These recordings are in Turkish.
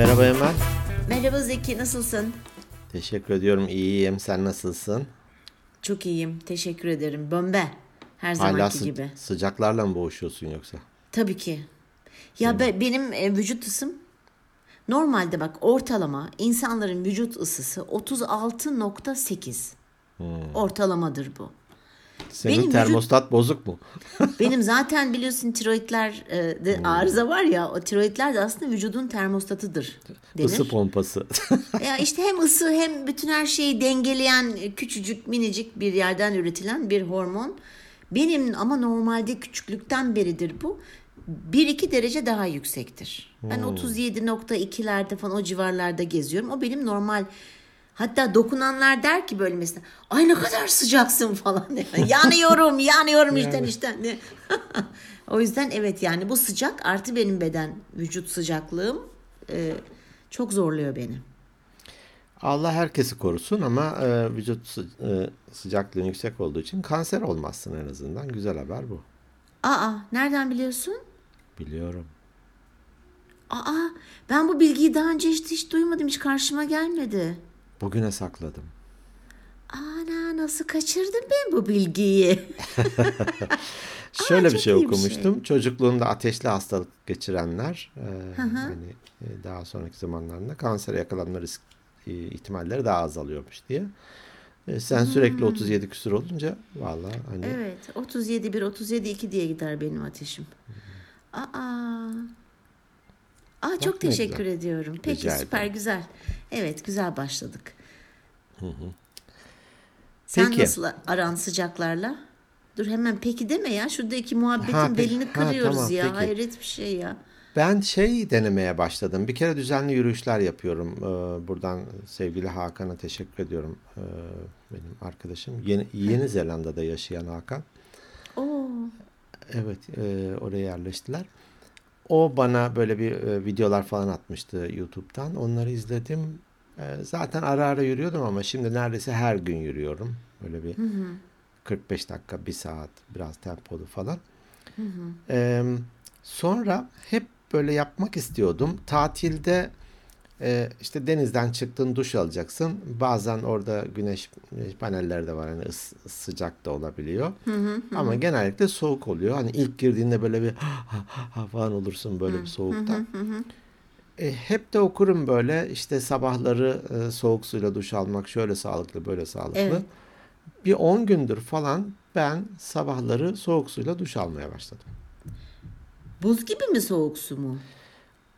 Merhaba Emel. Merhaba Zeki, nasılsın? Teşekkür ediyorum. İyiyim. Sen nasılsın? Çok iyiyim, teşekkür ederim. Bombe, her Hala zamanki sı- gibi. sıcaklarla mı boğuşuyorsun yoksa? Tabii ki. Ya be- benim e, vücut ısım normalde bak ortalama insanların vücut ısısı 36.8. Ortalamadır bu. Senin Benim vücut- termostat bozuk mu? Benim zaten biliyorsun tiroidler e, de arıza var ya o tiroidler de aslında vücudun termostatıdır denir. Isı pompası. Ya işte hem ısı hem bütün her şeyi dengeleyen küçücük minicik bir yerden üretilen bir hormon. Benim ama normalde küçüklükten beridir bu. 1-2 derece daha yüksektir. Ben 37.2'lerde falan o civarlarda geziyorum. O benim normal. Hatta dokunanlar der ki böyle mesela ay ne kadar sıcaksın falan. yanıyorum yanıyorum işten işten. o yüzden evet yani bu sıcak artı benim beden vücut sıcaklığım e, çok zorluyor beni. Allah herkesi korusun ama e, vücut sı- e, sıcaklığın yüksek olduğu için kanser olmazsın en azından. Güzel haber bu. Aa nereden biliyorsun? Biliyorum. Aa ben bu bilgiyi daha önce hiç, hiç duymadım hiç karşıma gelmedi. Bugüne sakladım. Ana nasıl kaçırdım ben bu bilgiyi? Şöyle bir çok şey bir okumuştum. Çocukluğunda ateşli hastalık geçirenler e, hani e, daha sonraki zamanlarında kansere yakalanma risk e, ihtimalleri daha azalıyormuş diye. E, sen sürekli 37 küsur olunca vallahi hani evet 37 1 37 2 diye gider benim ateşim. Aa. Aa çok teşekkür güzel. ediyorum. Peki Rica süper ederim. güzel. Evet güzel başladık. Sen Peki. nasıl aran sıcaklarla? Dur hemen peki deme ya. Şuradaki muhabbetin Ha, belini Ha, kırıyoruz tamam, ya. peki. Hayret bir şey ya. Ben şey denemeye başladım. Bir kere düzenli yürüyüşler yapıyorum. Ee, buradan sevgili Hakan'a teşekkür ediyorum. Ee, benim arkadaşım. Yeni, Yeni Zelanda'da yaşayan Hakan. Oo. Evet, e, oraya yerleştiler. O bana böyle bir e, videolar falan atmıştı YouTube'dan. Onları izledim. E, zaten ara ara yürüyordum ama şimdi neredeyse her gün yürüyorum. Böyle bir 45 dakika, bir saat, biraz tempolu falan. E, sonra hep böyle yapmak istiyordum. Tatilde e, işte denizden çıktın duş alacaksın. Bazen orada güneş, panelleri de var. Hani ıs- sıcak da olabiliyor. Ama genellikle soğuk oluyor. Hani ilk girdiğinde böyle bir falan olursun böyle bir soğukta. E, hep de okurum böyle işte sabahları e, soğuk suyla duş almak şöyle sağlıklı böyle sağlıklı. Evet. Bir 10 gündür falan ben sabahları soğuk suyla duş almaya başladım. Buz gibi mi soğuk su mu?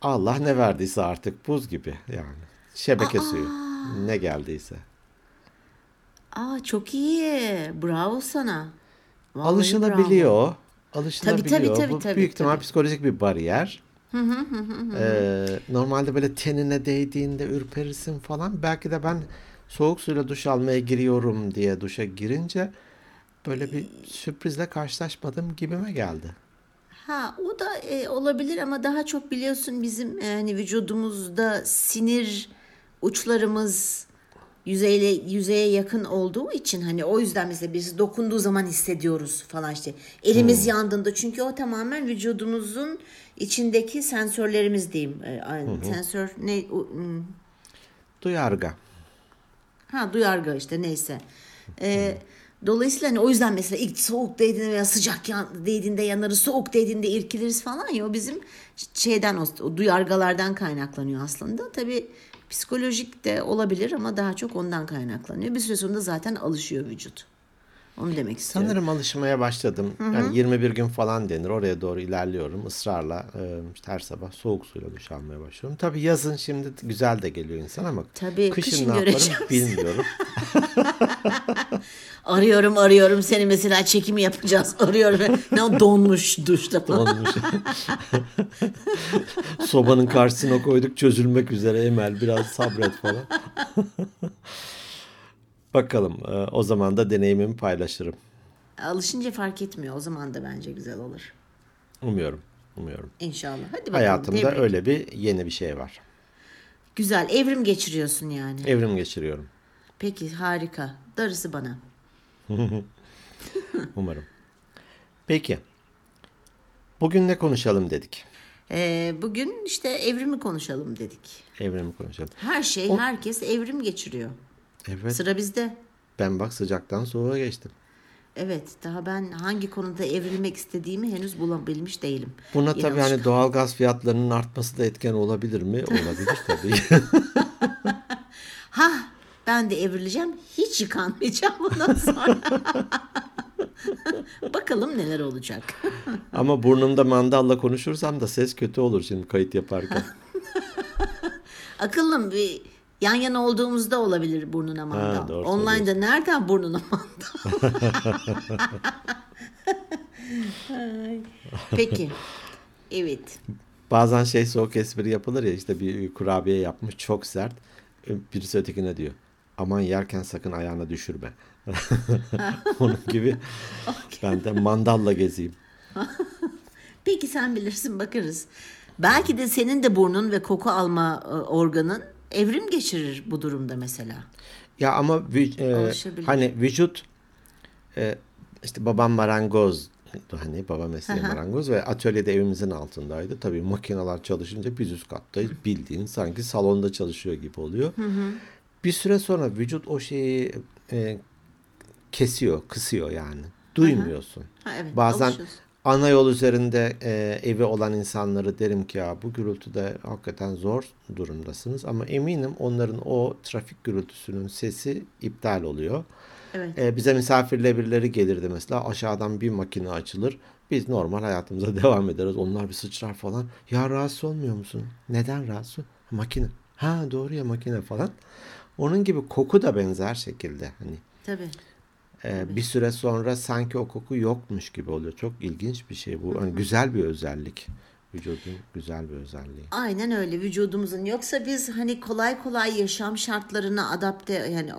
Allah ne verdiyse artık buz gibi yani. Şebeke suyu. Ne geldiyse. Aa çok iyi. Bravo sana. Vallahi bravo. Alışılabiliyor. Alışılabiliyor. Tabii, tabii, tabii, Bu tabii, büyük ihtimal tabii. psikolojik bir bariyer. Ee, normalde böyle tenine değdiğinde ürperirsin falan. Belki de ben soğuk suyla duş almaya giriyorum diye duşa girince böyle bir sürprizle karşılaşmadım gibime geldi. Ha o da e, olabilir ama daha çok biliyorsun bizim e, hani vücudumuzda sinir uçlarımız yüzeyle yüzeye yakın olduğu için hani o yüzden mesela birisi dokunduğu zaman hissediyoruz falan işte elimiz yandığında çünkü o tamamen vücudumuzun içindeki sensörlerimiz diyeyim. E, ay- Sensör ne hmm, Duyarga. Ha duyarga işte neyse. Ee, dolayısıyla hani o yüzden mesela ilk soğuk değdiğinde veya sıcak yan, değdiğinde yanarız, soğuk değdiğinde irkiliriz falan ya o bizim şeyden o, o duyargalardan kaynaklanıyor aslında. Tabii psikolojik de olabilir ama daha çok ondan kaynaklanıyor. Bir süre sonra zaten alışıyor vücut. Onu demek istiyorum. Sanırım alışmaya başladım. Yani 21 gün falan denir. Oraya doğru ilerliyorum. Israrla e, işte her sabah soğuk suyla duş almaya başlıyorum. Tabii yazın şimdi güzel de geliyor insan ama Tabii, kışın, kışın ne yaparım göreceğiz. bilmiyorum. Arıyorum arıyorum seni mesela çekimi yapacağız. Arıyorum. ne o donmuş duşta. Olmuş. Sobanın karşısına koyduk çözülmek üzere Emel biraz sabret falan. Bakalım e, o zaman da deneyimimi paylaşırım. Alışınca fark etmiyor. O zaman da bence güzel olur. Umuyorum. Umuyorum. İnşallah. Hadi bakalım. Hayatımda devrim. öyle bir yeni bir şey var. Güzel. Evrim geçiriyorsun yani. Evrim geçiriyorum. Peki harika. Darısı bana. Umarım. Peki. Bugün ne konuşalım dedik. Ee, bugün işte evrimi konuşalım dedik. Evrimi konuşalım. Her şey, herkes evrim geçiriyor. Evet. Sıra bizde. Ben bak sıcaktan soğuğa geçtim. Evet, daha ben hangi konuda evrilmek istediğimi henüz bulabilmiş değilim. Buna tabii Yanlış- hani doğal gaz fiyatlarının artması da etken olabilir mi? Olabilir tabii. Ha, ben de evrileceğim. Hiç yıkanmayacağım bundan sonra. Bakalım neler olacak. Ama burnumda mandalla konuşursam da ses kötü olur şimdi kayıt yaparken. Akıllım bir yan yana olduğumuzda olabilir burnuna mandal. doğru Online'da nereden burnuna mandal? Peki. Evet. Bazen şey soğuk espri yapılır ya işte bir kurabiye yapmış çok sert. Birisi ötekine diyor. Aman yerken sakın ayağına düşürme. Onun gibi ben de mandalla gezeyim. Peki sen bilirsin bakarız. Belki de senin de burnun ve koku alma e, organın evrim geçirir bu durumda mesela. Ya ama e, hani vücut e, işte babam marangoz hani baba mesleği marangoz ve atölyede evimizin altındaydı. Tabii makineler çalışınca biz üst kattayız. Bildiğin sanki salonda çalışıyor gibi oluyor. Bir süre sonra vücut o şeyi e, kesiyor, kısıyor yani. Duymuyorsun. Ha, evet, Bazen. Ana yol üzerinde e, evi olan insanları derim ki ya bu gürültüde hakikaten zor durumdasınız ama eminim onların o trafik gürültüsünün sesi iptal oluyor. Evet. E, bize misafirle birileri gelirdi mesela aşağıdan bir makine açılır. Biz normal hayatımıza devam ederiz. Onlar bir sıçrar falan. Ya rahatsız olmuyor musun? Neden rahatsız? Makine. Ha doğru ya makine falan. Onun gibi koku da benzer şekilde hani Tabii. Ee, bir süre sonra sanki o koku yokmuş gibi oluyor. Çok ilginç bir şey bu. Hani güzel bir özellik. Vücudun güzel bir özelliği. Aynen öyle vücudumuzun. Yoksa biz hani kolay kolay yaşam şartlarına adapte yani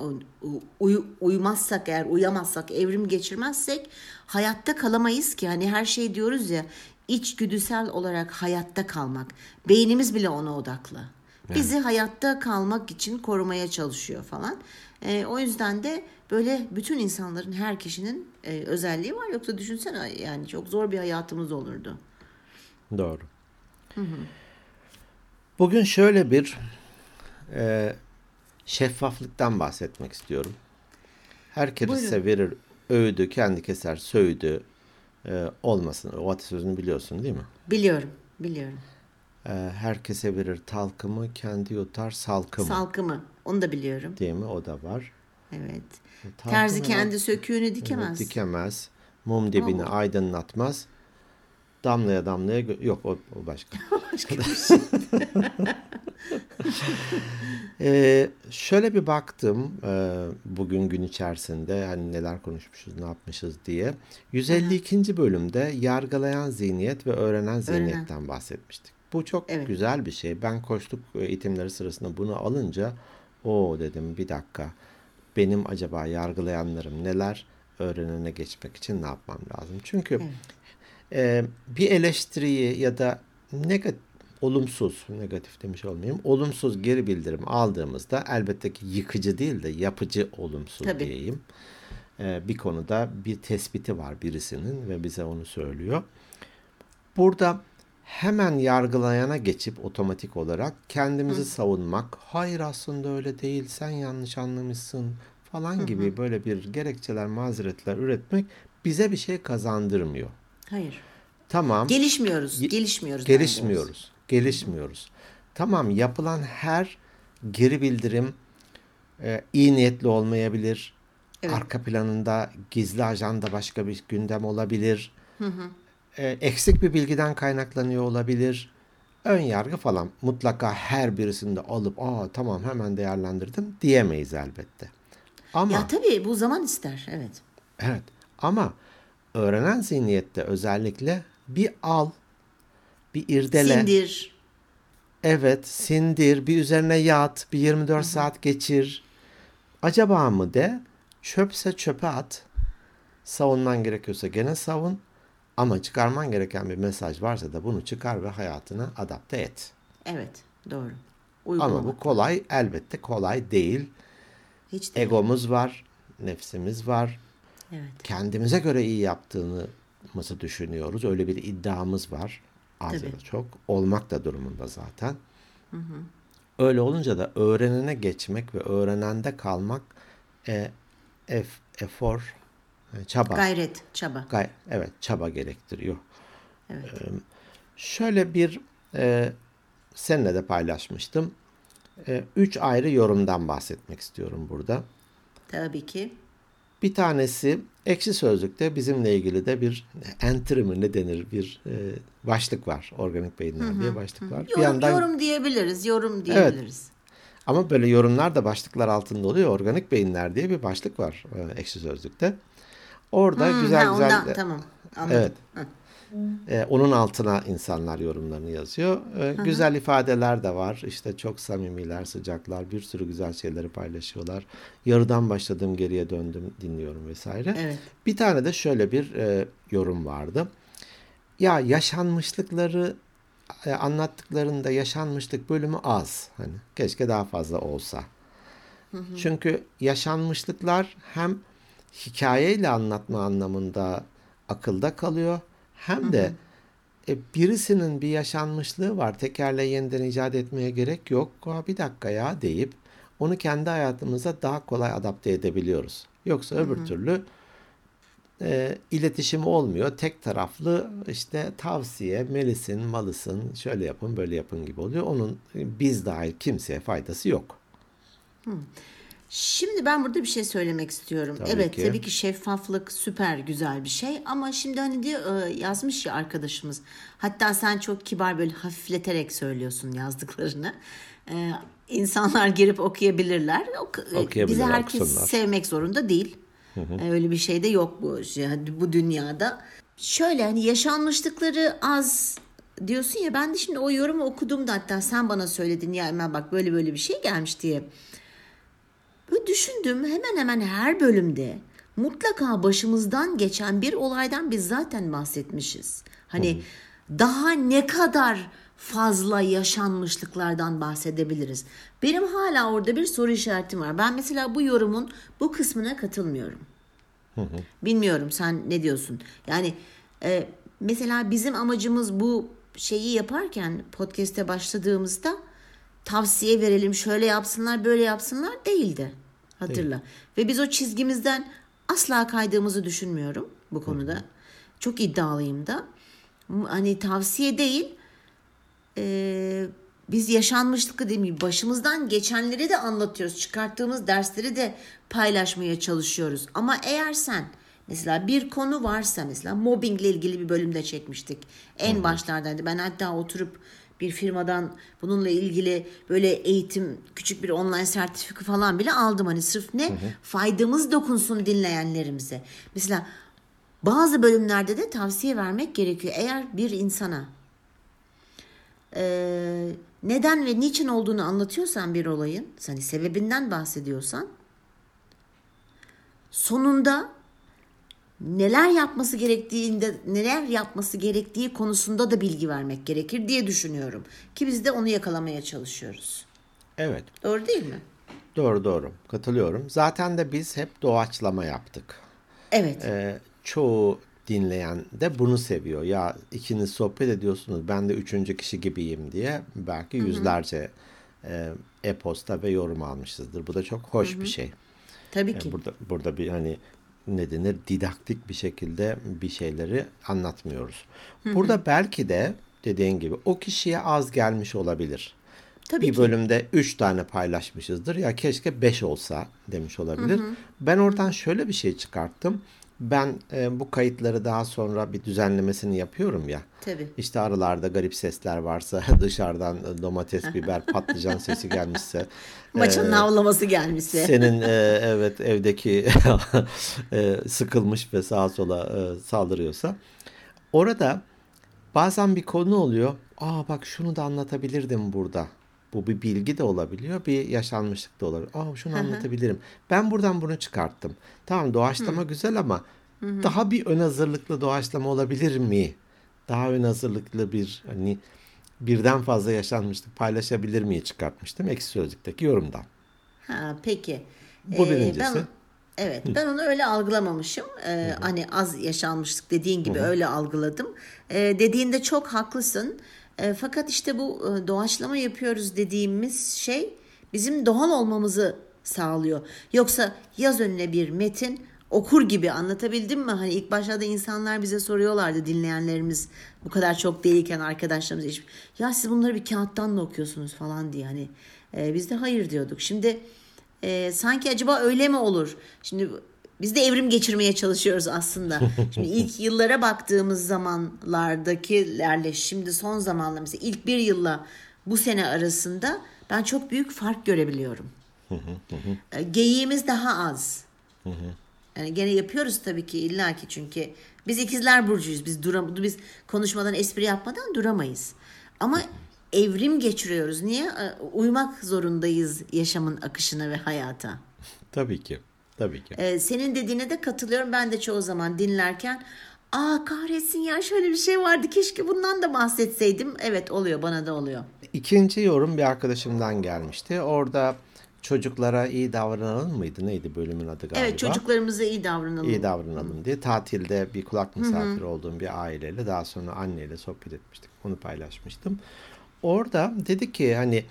uy- uymazsak eğer uyamazsak evrim geçirmezsek hayatta kalamayız ki. Hani her şey diyoruz ya içgüdüsel olarak hayatta kalmak. Beynimiz bile ona odaklı. Bizi hayatta kalmak için korumaya çalışıyor falan. Ee, o yüzden de böyle bütün insanların her kişinin e, özelliği var. Yoksa düşünsene yani çok zor bir hayatımız olurdu. Doğru. Bugün şöyle bir e, şeffaflıktan bahsetmek istiyorum. Herkese verir öğüdü, kendi keser söğüdü e, olmasın. O atasözünü biliyorsun değil mi? Biliyorum, biliyorum. E, herkese verir talkımı, kendi yutar salkımı. Salkımı. Onu da biliyorum. değil mi? O da var. Evet. Talkımı Terzi kendi söküğünü Evet, dikemez. dikemez. Mum dibini aydınlatmaz. Damlaya damlaya yok o, o başka. Başka bir şey. Ee, şöyle bir baktım e, bugün gün içerisinde hani neler konuşmuşuz ne yapmışız diye. 152. bölümde yargılayan zihniyet ve öğrenen zihniyetten bahsetmiştik. Bu çok Evet. güzel bir şey. Ben koçluk eğitimleri sırasında bunu alınca o dedim bir dakika benim acaba yargılayanlarım neler öğrenene geçmek için ne yapmam lazım? Çünkü e, bir eleştiriyi ya da negatif, olumsuz, negatif demiş olmayayım, olumsuz geri bildirim aldığımızda elbette ki yıkıcı değil de yapıcı olumsuz Tabii. diyeyim. E, bir konuda bir tespiti var birisinin ve bize onu söylüyor. Burada hemen yargılayana geçip otomatik olarak kendimizi savunmak, hayır aslında öyle değil, sen yanlış anlamışsın falan gibi böyle bir gerekçeler, mazeretler üretmek bize bir şey kazandırmıyor. Hayır. Tamam. Gelişmiyoruz. Gelişmiyoruz. Gelişmiyoruz. Gelişmiyoruz. Tamam yapılan her geri bildirim e, iyi niyetli olmayabilir. Arka planında gizli ajanda başka bir gündem olabilir. E, eksik bir bilgiden kaynaklanıyor olabilir. Ön yargı falan mutlaka her birisini de alıp aa tamam hemen değerlendirdim diyemeyiz elbette. Ama Ya tabii bu zaman ister. Evet. Evet ama öğrenen zihniyette özellikle bir al, bir irdele. Sindir. Evet, sindir, bir üzerine yat, bir 24 saat geçir. Acaba mı de, çöpse çöpe at. Savunman gerekiyorsa gene savun. Ama çıkarman gereken bir mesaj varsa da bunu çıkar ve hayatına adapte et. Evet. Doğru. Uygulama. Ama bu kolay, elbette kolay değil. Hiç de. Egomuz var, nefsimiz var. Evet. kendimize göre iyi yaptığımızı düşünüyoruz. Öyle bir iddiamız var. Az Tabii. ya da çok. Olmak da durumunda zaten. Öyle olunca da öğrenene geçmek ve öğrenende kalmak e, ef- efor, e, çaba. Gayret, çaba. Gay- evet, çaba gerektiriyor. Evet. Şöyle bir e, seninle de paylaşmıştım. E, üç ayrı yorumdan bahsetmek istiyorum burada. Tabii ki. Bir tanesi Ekşi Sözlük'te bizimle ilgili de bir entry mi ne denir bir e, başlık var. Organik beyinler diye başlık var. Yorum, bir yandan yorum diyebiliriz, yorum diyebiliriz. ama böyle yorumlar da başlıklar altında oluyor. Organik beyinler diye bir başlık var e, Ekşi Sözlük'te. Orada Hmm, güzel ha, güzel ondan, tamam. Anladım. Evet. E, onun altına insanlar yorumlarını yazıyor. E, güzel ifadeler de var. İşte çok samimiler, sıcaklar, bir sürü güzel şeyleri paylaşıyorlar. Yarıdan başladım, geriye döndüm, dinliyorum vesaire. Evet. Bir tane de şöyle bir e, yorum vardı. Ya yaşanmışlıkları e, anlattıklarında yaşanmışlık bölümü az. Hani keşke daha fazla olsa. Çünkü yaşanmışlıklar hem hikayeyle anlatma anlamında akılda kalıyor hem de e, birisinin bir yaşanmışlığı var. Tekerle yeniden icat etmeye gerek yok. Aa, bir dakika ya deyip onu kendi hayatımıza daha kolay adapte edebiliyoruz. Yoksa öbür türlü e, iletişim olmuyor. Tek taraflı işte tavsiye, melisin, malısın, şöyle yapın, böyle yapın gibi oluyor. Onun e, biz dahil kimseye faydası yok. Şimdi ben burada bir şey söylemek istiyorum. Tabii evet ki. tabii ki şeffaflık süper güzel bir şey ama şimdi hani diyor e, yazmış ya arkadaşımız. Hatta sen çok kibar böyle hafifleterek söylüyorsun yazdıklarını. E, insanlar girip okuyabilirler. Ok- e, Okuyabilirler, Bizi herkes okusunlar. sevmek zorunda değil. E, Öyle bir şey de yok bu şey, bu dünyada. Şöyle hani yaşanmışlıkları az diyorsun ya ben de şimdi o yorumu okudum da hatta sen bana söyledin ya Emel bak böyle böyle bir şey gelmiş diye. Böyle düşündüm hemen hemen her bölümde mutlaka başımızdan geçen bir olaydan biz zaten bahsetmişiz. Hani daha ne kadar fazla yaşanmışlıklardan bahsedebiliriz. Benim hala orada bir soru işaretim var. Ben mesela bu yorumun bu kısmına katılmıyorum. Bilmiyorum sen ne diyorsun? Yani e, mesela bizim amacımız bu şeyi yaparken podcast'e başladığımızda tavsiye verelim şöyle yapsınlar böyle yapsınlar değildi. Hatırla. Ve biz o çizgimizden asla kaydığımızı düşünmüyorum bu konuda. Çok iddialıyım da. Hani tavsiye değil e, biz yaşanmışlık dediğim gibi başımızdan geçenleri de anlatıyoruz. Çıkarttığımız dersleri de paylaşmaya çalışıyoruz. Ama eğer sen mesela bir konu varsa mesela mobbingle ilgili bir bölümde çekmiştik. En başlardaydı. Ben hatta oturup bir firmadan bununla ilgili böyle eğitim küçük bir online sertifika falan bile aldım. Hani sırf ne? Faydamız dokunsun dinleyenlerimize. Mesela bazı bölümlerde de tavsiye vermek gerekiyor. Eğer bir insana e, neden ve niçin olduğunu anlatıyorsan bir olayın, hani sebebinden bahsediyorsan sonunda neler yapması gerektiğinde neler yapması gerektiği konusunda da bilgi vermek gerekir diye düşünüyorum. Ki biz de onu yakalamaya çalışıyoruz. Evet. Doğru değil mi? Doğru doğru. Katılıyorum. Zaten de biz hep doğaçlama yaptık. Evet. Ee, çoğu dinleyen de bunu seviyor. Ya ikiniz sohbet ediyorsunuz ben de üçüncü kişi gibiyim diye belki yüzlerce e, e-posta ve yorum almışızdır. Bu da çok hoş bir şey. Tabii Yani ki. burada burada bir hani ne denir didaktik bir şekilde bir şeyleri anlatmıyoruz. Burada belki de dediğin gibi o kişiye az gelmiş olabilir. Tabii bir ki. bölümde 3 tane paylaşmışızdır. Ya keşke 5 olsa demiş olabilir. Ben oradan şöyle bir şey çıkarttım. Ben e, bu kayıtları daha sonra bir düzenlemesini yapıyorum ya. Tabii. İşte aralarda garip sesler varsa dışarıdan e, domates, biber, patlıcan sesi gelmişse. Maçın e, havlaması gelmişse. senin e, evet evdeki e, sıkılmış ve sağa sola e, saldırıyorsa. Orada bazen bir konu oluyor. Aa bak şunu da anlatabilirdim burada. Bu bir bilgi de olabiliyor, bir yaşanmışlık da olabilir. Aa şunu anlatabilirim. Ben buradan bunu çıkarttım. Tamam doğaçlama güzel ama daha bir ön hazırlıklı doğaçlama olabilir mi? Daha ön hazırlıklı bir hani birden fazla yaşanmışlık paylaşabilir miyi çıkartmıştım Ekşi Sözlük'teki yorumdan. Ha, peki. Bu Ee, birincisi. ben- Evet ben onu öyle algılamamışım. Ee, hani az yaşanmışlık dediğin gibi öyle algıladım. Ee, dediğinde çok haklısın. Ee, fakat işte bu e, doğaçlama yapıyoruz dediğimiz şey bizim doğal olmamızı sağlıyor. Yoksa yaz önüne bir metin okur gibi anlatabildim mi? Hani ilk başlarda insanlar bize soruyorlardı dinleyenlerimiz bu kadar çok değilken arkadaşlarımız hiç. Ya siz bunları bir kağıttan mı okuyorsunuz falan diye hani. E, biz de hayır diyorduk. Şimdi e, sanki acaba öyle mi olur? Şimdi biz de evrim geçirmeye çalışıyoruz aslında. Şimdi ilk yıllara baktığımız zamanlardakilerle şimdi son zamanla mesela ilk bir yılla bu sene arasında ben çok büyük fark görebiliyorum. E, Geyiğimiz daha az. Yani gene yapıyoruz tabii ki illaki çünkü biz ikizler burcuyuz. Biz duram biz konuşmadan espri yapmadan duramayız. Ama evrim geçiriyoruz. Niye? E, Uymak zorundayız yaşamın akışına ve hayata. Tabii ki. Tabii ki. Ee, senin dediğine de katılıyorum. Ben de çoğu zaman dinlerken Aa kahretsin ya şöyle bir şey vardı. Keşke bundan da bahsetseydim. Evet oluyor bana da oluyor. İkinci yorum bir arkadaşımdan gelmişti. Orada çocuklara iyi davranalım mıydı? Neydi bölümün adı galiba? Evet çocuklarımıza iyi davranalım. iyi davranalım diye tatilde bir kulak misafiri olduğum bir aileyle daha sonra anneyle sohbet etmiştik. Onu paylaşmıştım. Orada dedi ki hani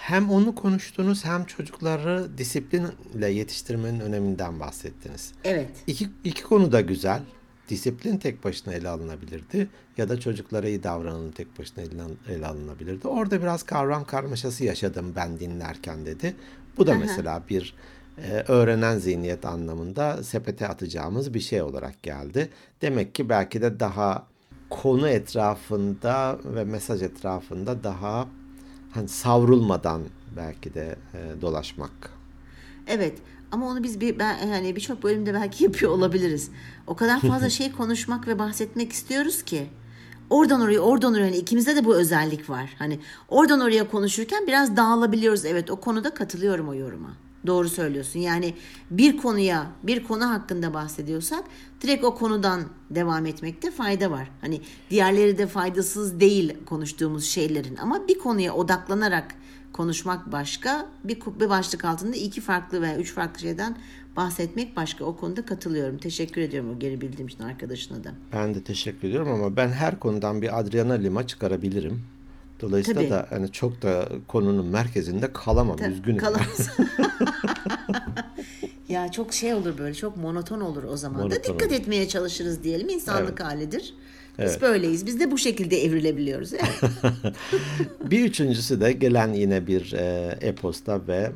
hem onu konuştunuz hem çocukları disiplinle yetiştirmenin öneminden bahsettiniz. Evet. İki, iki konu da güzel. Disiplin tek başına ele alınabilirdi ya da çocuklara iyi davranalım tek başına ele, alınabilirdi. Orada biraz kavram karmaşası yaşadım ben dinlerken dedi. Bu da mesela bir e, öğrenen zihniyet anlamında sepete atacağımız bir şey olarak geldi. Demek ki belki de daha konu etrafında ve mesaj etrafında daha hani savrulmadan belki de e, dolaşmak. Evet ama onu biz bir ben yani birçok bölümde belki yapıyor olabiliriz. O kadar fazla şey konuşmak ve bahsetmek istiyoruz ki. Oradan oraya, oradan oraya. Hani ikimizde de bu özellik var. Hani oradan oraya konuşurken biraz dağılabiliyoruz. Evet o konuda katılıyorum o yoruma. Doğru söylüyorsun. Yani bir konuya, bir konu hakkında bahsediyorsak direkt o konudan devam etmekte fayda var. Hani diğerleri de faydasız değil konuştuğumuz şeylerin ama bir konuya odaklanarak konuşmak başka, bir, bir başlık altında iki farklı veya üç farklı şeyden bahsetmek başka. O konuda katılıyorum. Teşekkür ediyorum o geri bildiğim için arkadaşına da. Ben de teşekkür ediyorum ama ben her konudan bir Adriana Lima çıkarabilirim. Dolayısıyla Tabii. da hani çok da konunun merkezinde kalamam. Üzgünüm. Kalamaz. ya çok şey olur böyle çok monoton olur o zaman da Monoton dikkat olur. etmeye çalışırız diyelim insanlık halidir. Biz Evet. böyleyiz. Biz de bu şekilde evrilebiliyoruz. Evet. Bir üçüncüsü de gelen yine bir e, e-posta ve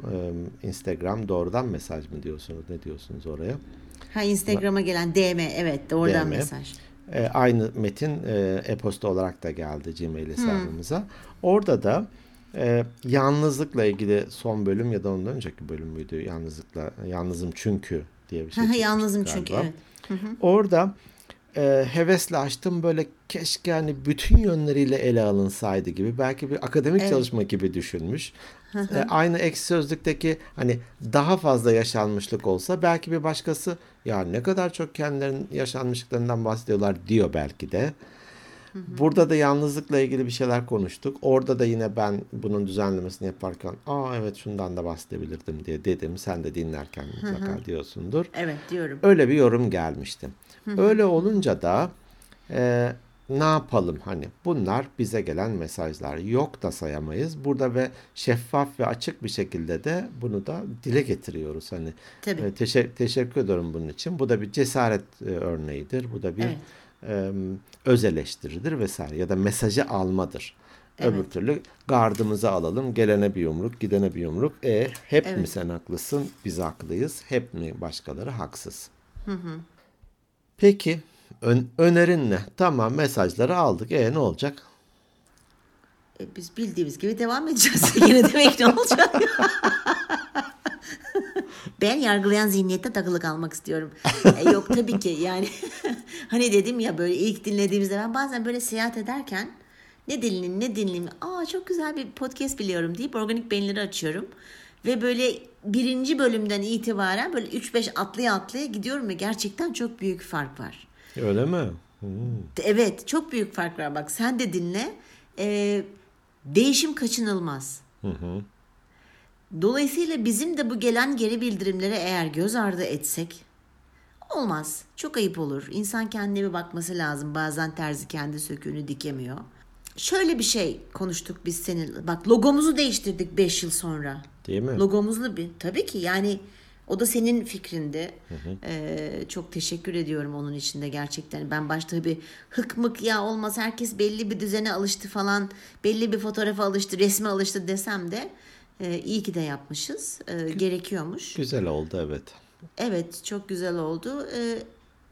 e, Instagram doğrudan mesaj mı diyorsunuz? Ne diyorsunuz oraya? ha Instagram'a gelen DM evet doğrudan DM. mesaj. E, aynı metin e, e-posta olarak da geldi Gmail hesabımıza. Orada da e, yalnızlıkla ilgili son bölüm ya da ondan önceki bölüm müydü? Yalnızlıkla, yalnızım çünkü diye bir şey yalnızım galiba. çünkü evet. Orada e, hevesle açtım böyle keşke hani bütün yönleriyle ele alınsaydı gibi belki bir akademik Evet. çalışma gibi düşünmüş. E, aynı ek sözlükteki hani daha fazla yaşanmışlık olsa belki bir başkası ya ne kadar çok kendilerinin yaşanmışlıklarından bahsediyorlar diyor belki de. Burada da yalnızlıkla ilgili bir şeyler konuştuk. Orada da yine ben bunun düzenlemesini yaparken aa evet şundan da bahsedebilirdim diye dedim. Sen de dinlerken mutlaka diyorsundur. Evet diyorum. Öyle bir yorum gelmişti. Öyle olunca da e, ne yapalım hani bunlar bize gelen mesajlar yok da sayamayız. Burada ve şeffaf ve açık bir şekilde de bunu da dile getiriyoruz. Hani Tabii. e, teşe- teşekkür ederim bunun için. Bu da bir cesaret e, örneğidir. Bu da bir Evet. e, öz eleştiridir vesaire ya da mesajı almadır. Öbür Evet. türlü gardımızı alalım. Gelene bir yumruk, gidene bir yumruk. E hep mi Evet. sen haklısın, biz haklıyız. Hep mi başkaları haksız? Peki ön- önerin ne? Tamam mesajları aldık. E ne olacak? E, biz bildiğimiz gibi devam edeceğiz. Yine demek ne olacak? ben yargılayan zihniyette takılı kalmak istiyorum. E, yok tabii ki yani hani dedim ya böyle ilk dinlediğimizde ben bazen böyle seyahat ederken ne dinleyeyim ne dinleyeyim aa çok güzel bir podcast biliyorum deyip organik beyinleri açıyorum. Ve böyle birinci bölümden itibaren böyle 3-5 atlaya atlaya gidiyorum ve gerçekten çok büyük fark var. Öyle mi? Hmm. Evet çok büyük fark var bak sen de dinle. Ee, değişim kaçınılmaz. Dolayısıyla bizim de bu gelen geri bildirimlere eğer göz ardı etsek olmaz. Çok ayıp olur. İnsan kendine bir bakması lazım. Bazen terzi kendi söküğünü dikemiyor. Şöyle bir şey konuştuk biz senin. Bak logomuzu değiştirdik 5 yıl sonra. Değil mi? Logomuzlu bir. Tabii ki yani o da senin fikrindi. Ee, çok teşekkür ediyorum onun için de gerçekten. Ben başta bir hık mık ya olmaz herkes belli bir düzene alıştı falan. Belli bir fotoğrafa alıştı, resme alıştı desem de e, iyi ki de yapmışız. E, gerekiyormuş. Güzel oldu evet. Evet çok güzel oldu. Ee,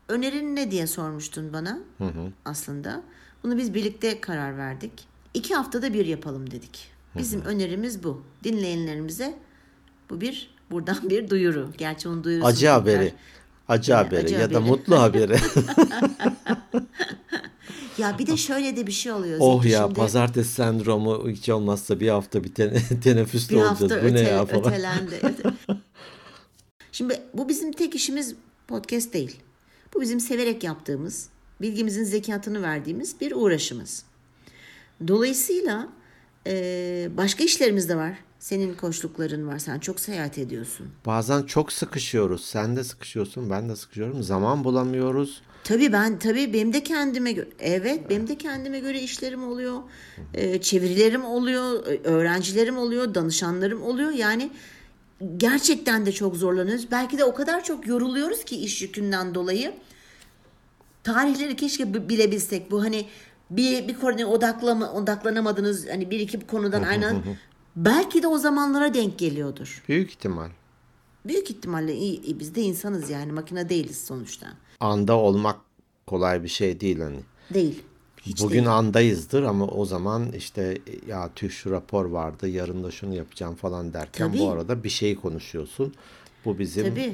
önerin ne diye sormuştun bana aslında. Bunu biz birlikte karar verdik. İki haftada bir yapalım dedik. Bizim önerimiz bu. Dinleyenlerimize bu bir buradan bir duyuru. Gerçi onun duyurusu Acı tekrar- haberi. Acı haberi acı ya da haberi. mutlu haberi. Ya bir de şöyle de bir şey oluyor. oh Zeki, ya şimdi pazartesi sendromu hiç olmazsa bir hafta bir tene, teneffüste bir olacağız. hafta Bu ne ya falan. ötelendi. Öte- Şimdi bu bizim tek işimiz podcast değil. Bu bizim severek yaptığımız, bilgimizin zekatını verdiğimiz bir uğraşımız. Dolayısıyla e, başka işlerimiz de var. Senin koşlukların var. Sen çok seyahat ediyorsun. Bazen çok sıkışıyoruz. Sen de sıkışıyorsun, ben de sıkışıyorum. Zaman bulamıyoruz. Tabii ben tabii benim de kendime göre evet benim de kendime göre işlerim oluyor. Ee, çevirilerim oluyor, e, öğrencilerim oluyor, danışanlarım oluyor. Yani gerçekten de çok zorlanıyoruz. Belki de o kadar çok yoruluyoruz ki iş yükünden dolayı. Tarihleri keşke bi- bilebilsek. Bu hani bir bir konuya odaklama, odaklanamadınız hani bir iki konudan aynı an- belki de o zamanlara denk geliyordur. Büyük ihtimal. Büyük ihtimalle iyi, iyi, biz de insanız yani makine değiliz sonuçta. Anda olmak kolay bir şey değil hani. Değil. Hiç Bugün değil. andayızdır ama o zaman işte ya tüh şu rapor vardı yarın da şunu yapacağım falan derken Tabii. bu arada bir şeyi konuşuyorsun. Bu bizim Tabii.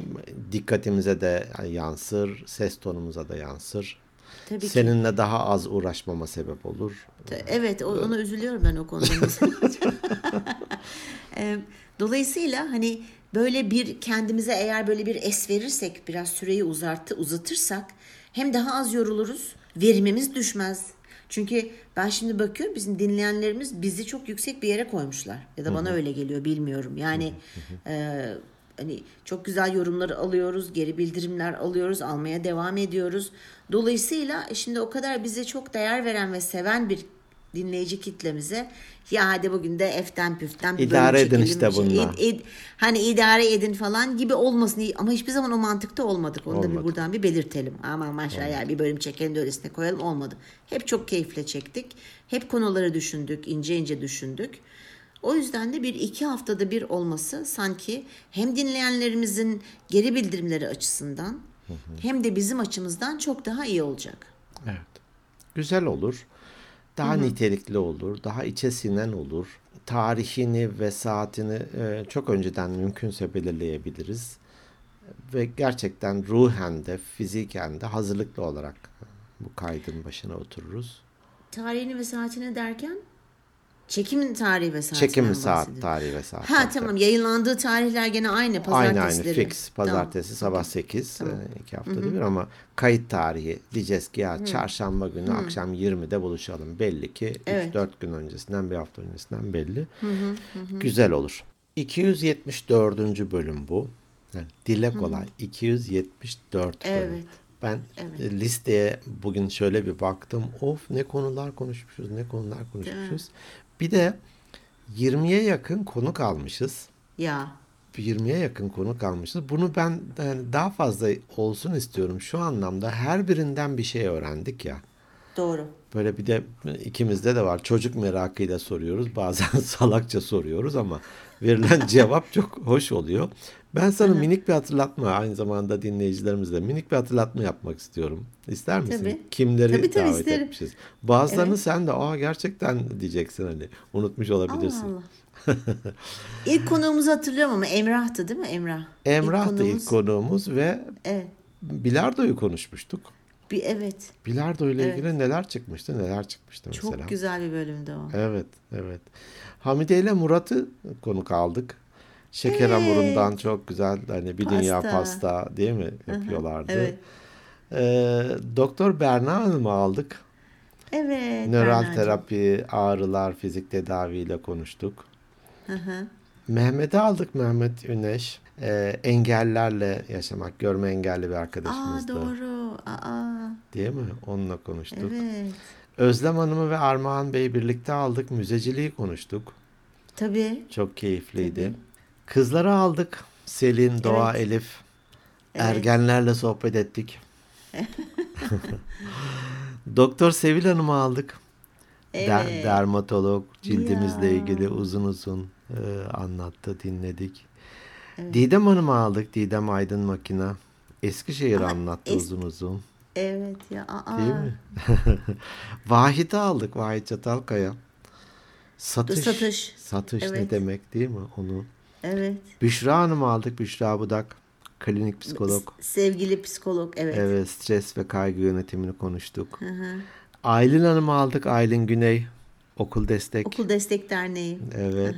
dikkatimize de yansır, ses tonumuza da yansır. Tabii ki. Seninle daha az uğraşmama sebep olur. Evet, o- ona üzülüyorum ben o konuda. Dolayısıyla hani böyle bir kendimize eğer böyle bir es verirsek, biraz süreyi uzartı uzatırsak hem daha az yoruluruz, verimimiz düşmez. Çünkü ben şimdi bakıyorum bizim dinleyenlerimiz bizi çok yüksek bir yere koymuşlar. Ya da bana öyle geliyor bilmiyorum. Yani eee, hani çok güzel yorumları alıyoruz, geri bildirimler alıyoruz, almaya devam ediyoruz. Dolayısıyla e, şimdi o kadar bize çok değer veren ve seven bir dinleyici kitlemize ya hadi bugün de eften püften bir İdare edin işte bir şey- id- id- hani idare edin falan gibi olmasın ama hiçbir zaman o mantıkta olmadık. Onu da bir buradan bir belirtelim. Aman maşallah ya bir bölüm çekelim de öylesine koyalım olmadı. Hep çok keyifle çektik. Hep konuları düşündük, ince ince düşündük. O yüzden de bir iki haftada bir olması sanki hem dinleyenlerimizin geri bildirimleri açısından hem de bizim açımızdan çok daha iyi olacak. Evet. Güzel olur. Daha nitelikli olur. Daha içe sinen olur. Tarihini ve saatini e, çok önceden mümkünse belirleyebiliriz. Ve gerçekten ruhen de fiziken de hazırlıklı olarak bu kaydın başına otururuz. Tarihini ve saatini derken çekimin tarihi ve saatinden Çekim saat, tarihi ve saat. Ha tamam yayınlandığı tarihler gene aynı Aynı pazartesileri. aynı fix. Pazartesi sabah 8 e, iki haftada bir ama kayıt tarihi diyeceğiz ki ya çarşamba günü akşam 20'de buluşalım. Belli ki Evet. 3-4 gün öncesinden bir hafta öncesinden belli. Güzel olur. 274. bölüm bu. Yani dile kolay. 274 bölüm. Evet. Ben e, listeye bugün şöyle bir baktım. Of ne konular konuşmuşuz, ne konular konuşmuşuz. Bir de 20'ye yakın konuk almışız. Ya 20'ye yakın konu kalmışız. Bunu ben yani daha fazla olsun istiyorum. Şu anlamda her birinden bir şey öğrendik ya. doğru. Böyle bir de ikimizde de var. Çocuk merakıyla soruyoruz. Bazen salakça soruyoruz ama verilen cevap çok hoş oluyor. Ben sana minik bir hatırlatma aynı zamanda dinleyicilerimizle minik bir hatırlatma yapmak istiyorum. İster misin? Tabii. Kimleri Tabii, tabii, davet isterim. etmişiz? Bazılarını sen de aa gerçekten diyeceksin hani unutmuş olabilirsin. Allah Allah. İlk konuğumuzu hatırlıyorum ama Emrah'tı değil mi Emrah? Emrah da konuğumuz- ilk konuğumuz ve Evet. bilardoyu konuşmuştuk. Bir, evet. Bilardo ile Evet. ilgili neler çıkmıştı neler çıkmıştı Çok mesela. güzel bir bölümdü o. Evet evet. Hamide ile Murat'ı konuk aldık. Şeker hamurundan çok güzel hani bir dünya Pasta. pasta değil mi yapıyorlardı. Evet. Ee, Doktor Berna Hanım'ı aldık. Evet. Nöral Berna'cığım. terapi, ağrılar, fizik tedaviyle konuştuk. Hı hı. Mehmet'i aldık Mehmet Üneş. Ee, engellerle yaşamak, görme engelli bir Aa arkadaşımızdı. doğru. Aa Değil mi? Onunla konuştuk. evet. Özlem Hanım'ı ve Armağan Bey'i birlikte aldık. Müzeciliği konuştuk. Tabii. Çok keyifliydi. Tabii. Kızları aldık. Selin, Doğa, Evet. Elif. Evet. Ergenlerle sohbet ettik. Doktor Sevil Hanım'ı aldık. Der- Evet. dermatolog cildimizle Ya. ilgili uzun uzun e, anlattı, dinledik. Didem Hanım'ı aldık. Didem Aydın Makina. Eskişehir Ama anlattı es- uzun uzun. Evet ya. Aa. Değil mi? Vahit'i aldık. Vahit Çatalkaya. Satış. Satış. Satış ne Evet. demek değil mi? Onu. Evet. Büşra Hanım'ı aldık. Büşra Budak. Klinik psikolog. Sevgili psikolog. Evet. Evet, stres ve kaygı yönetimini konuştuk. Hı hı. Aylin Hanım'ı aldık. Aylin Güney. Okul destek. Okul Destek Derneği. Evet.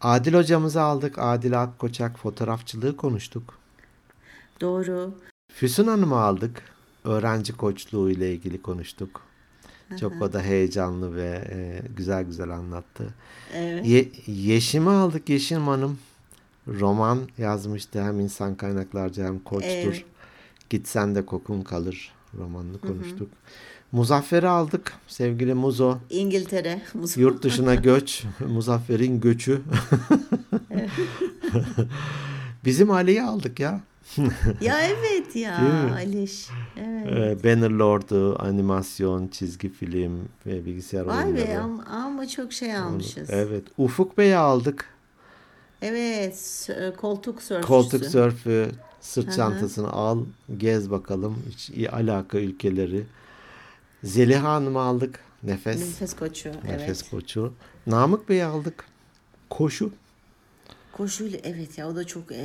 Adil hocamızı aldık. Adil Akkoçak fotoğrafçılığı konuştuk. Doğru. Füsun Hanım'ı aldık. Öğrenci koçluğu ile ilgili konuştuk. Çok o da heyecanlı ve e, güzel güzel anlattı. Evet. Ye- Yeşim'i aldık. Yeşim Hanım roman yazmıştı. Hem insan kaynaklarca hem koçtur. Evet. Gitsen de kokun kalır romanını konuştuk. Muzaffer'i aldık. Sevgili Muzo. İngiltere. Muzo. Yurt dışına göç. Muzaffer'in göçü. Bizim Ali'yi aldık ya. Ya evet ya. Aliş. Evet. Ee, Bannerlord'u, animasyon, çizgi film ve bilgisayar Vay oyunları. be ama, ama çok şey almışız. Evet. Ufuk Bey'i aldık. Evet. s- Koltuk sörfçüsü. Koltuk sörfü, sırt çantasını al, gez bakalım. Hiç iyi alaka ülkeleri. Zeliha Hanım'ı aldık. Nefes. Nefes koçu. Nefes evet. koçu. Namık Bey'i aldık. Koşu. Koşuyla evet ya o da çok e,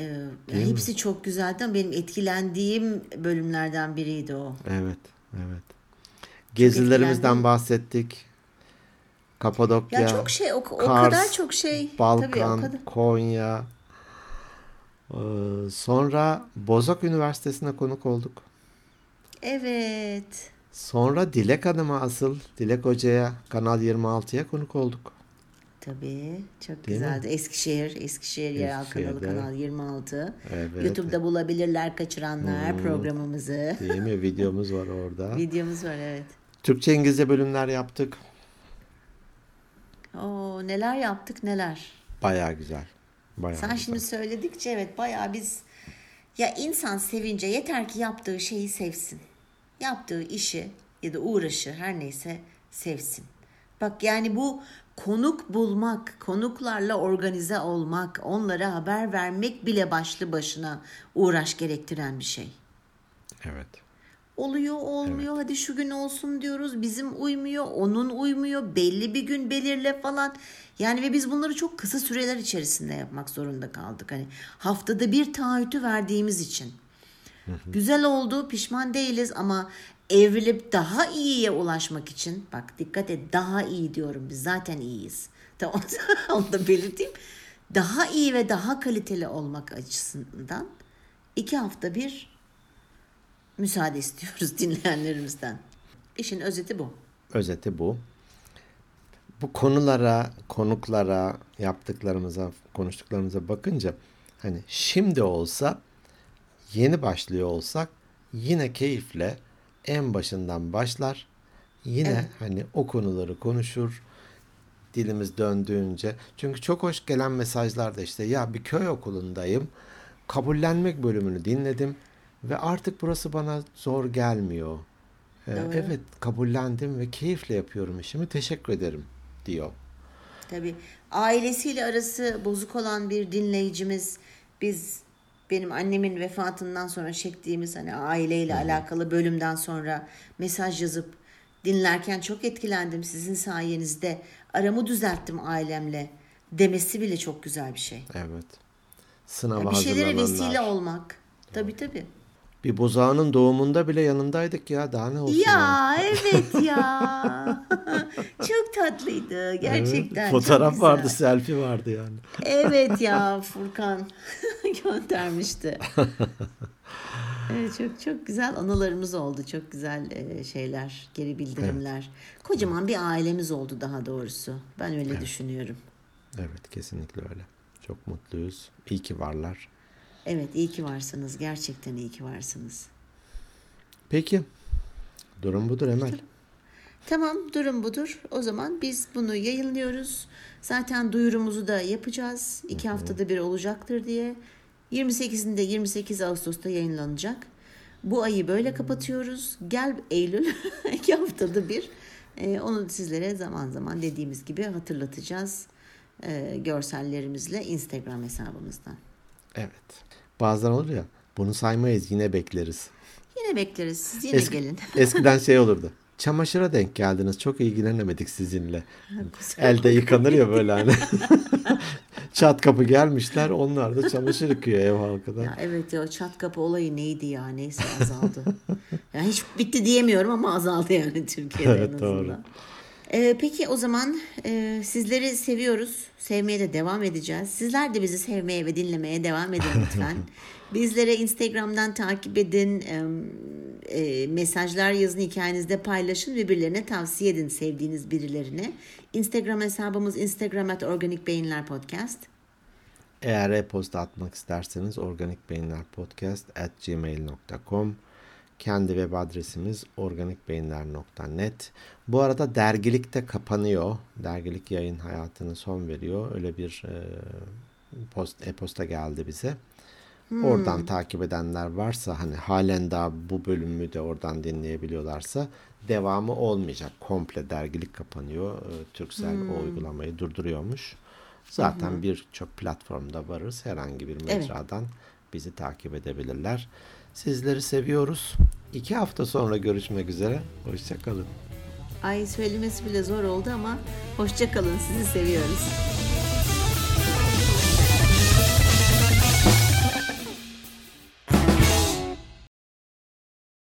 Değil mi? hepsi çok güzeldi ama benim etkilendiğim bölümlerden biriydi o. Evet. Evet. Gezilerimizden bahsettik. Kapadokya. Ya çok şey o, o Kars, kadar çok şey. Tabii o Balkan, kadar. Konya. Ee, sonra Bozok Üniversitesi'ne konuk olduk. Evet. Sonra Dilek Hanım'a asıl Dilek Hoca'ya Kanal 26'ya konuk olduk. Tabii çok Değil mi? güzeldi. Eskişehir, Eskişehir Yerel Kanalı. Kanal 26. Evet. YouTube'da bulabilirler kaçıranlar programımızı. Değil mi? Videomuz var orada. Videomuz var evet. Türkçe İngilizce bölümler yaptık. Oo neler yaptık neler. Baya güzel. Bayağı Sen güzel. şimdi söyledikçe evet bayağı biz ya insan sevince yeter ki yaptığı şeyi sevsin. Yaptığı işi ya da uğraşı her neyse sevsin. Bak yani bu konuk bulmak, konuklarla organize olmak, onlara haber vermek bile başlı başına uğraş gerektiren bir şey. Evet. Oluyor olmuyor hadi şu gün olsun diyoruz bizim uymuyor onun uymuyor belli bir gün belirle falan. Yani ve biz bunları çok kısa süreler içerisinde yapmak zorunda kaldık. Hani haftada bir taahhütü verdiğimiz için. Güzel oldu pişman değiliz ama evrilip daha iyiye ulaşmak için bak dikkat et daha iyi diyorum biz zaten iyiyiz tamam onu da belirteyim daha iyi ve daha kaliteli olmak açısından iki hafta bir müsaade istiyoruz dinleyenlerimizden. İşin özeti bu. Özeti bu. Bu konulara, konuklara, yaptıklarımıza, konuştuklarımıza bakınca hani şimdi olsa yeni başlıyor olsak yine keyifle en başından başlar. Yine Evet. hani o konuları konuşur. Dilimiz döndüğünce. Çünkü çok hoş gelen mesajlar da işte ya bir köy okulundayım. Kabullenmek bölümünü dinledim ve artık burası bana zor gelmiyor. Ee, Doğru. evet kabullendim ve keyifle yapıyorum işimi. Teşekkür ederim diyor. Tabii ailesiyle arası bozuk olan bir dinleyicimiz biz benim annemin vefatından sonra çektiğimiz hani aileyle alakalı bölümden sonra mesaj yazıp dinlerken çok etkilendim sizin sayenizde aramı düzelttim ailemle demesi bile çok güzel bir şey. Evet. Sınava bir şeylere vesile olmak. Tabii tabii. Bir buzağının doğumunda bile yanındaydık ya. Daha ne olsun ya. Ya evet ya. çok tatlıydı gerçekten. Evet, Fotoğraf vardı, selfie vardı yani. Evet ya Furkan göndermişti. Evet, çok çok güzel anılarımız oldu. Çok güzel e, şeyler, geri bildirimler. Kocaman bir ailemiz oldu daha doğrusu. Ben öyle düşünüyorum. Evet, kesinlikle öyle. Çok mutluyuz. İyi ki varlar. Evet iyi ki varsınız. Gerçekten iyi ki varsınız. Peki. Durum budur Emel. Tamam durum budur. O zaman biz bunu yayınlıyoruz. Zaten duyurumuzu da yapacağız. İki haftada bir olacaktır diye. 28'inde 28 Ağustos'ta yayınlanacak. Bu ayı böyle kapatıyoruz. Gel Eylül iki haftada bir. Ee, onu sizlere zaman zaman dediğimiz gibi hatırlatacağız. Ee, görsellerimizle Instagram hesabımızdan. Evet. Bazen olur ya bunu saymayız yine bekleriz. Yine bekleriz. Siz yine Eski- gelin. eskiden şey olurdu. Çamaşıra denk geldiniz. Çok ilgilenemedik sizinle. Elde yıkanır ya böyle hani. Çat kapı gelmişler. Onlar da çamaşır yıkıyor ev halkı da. Ya evet ya çat kapı olayı neydi ya neyse azaldı. ya hiç bitti diyemiyorum ama azaldı yani Türkiye'de Evet, en azından. doğru. Ee, peki o zaman e, sizleri seviyoruz. Sevmeye de devam edeceğiz. Sizler de bizi sevmeye ve dinlemeye devam edin lütfen. Bizlere Instagram'dan takip edin. e, e, mesajlar yazın hikayenizde paylaşın. Birbirlerine tavsiye edin sevdiğiniz birilerine. Instagram hesabımız Instagram at Organik Beyinler Podcast. Eğer e-posta atmak isterseniz organikbeyinlerpodcast at gmail.com Kendi web adresimiz organikbeyinler.net Bu arada dergilik de kapanıyor. Dergilik yayın hayatına son veriyor. Öyle bir e, post, e-posta geldi bize. Oradan takip edenler varsa hani halen daha bu bölümü de oradan dinleyebiliyorlarsa devamı olmayacak. Komple dergilik kapanıyor. E, Turkcell o uygulamayı durduruyormuş. Zaten birçok platformda varız. Herhangi bir Evet. mecradan bizi takip edebilirler. Sizleri seviyoruz. İki hafta sonra görüşmek üzere. Hoşçakalın. Ay söylemesi bile zor oldu ama hoşça kalın sizi seviyoruz.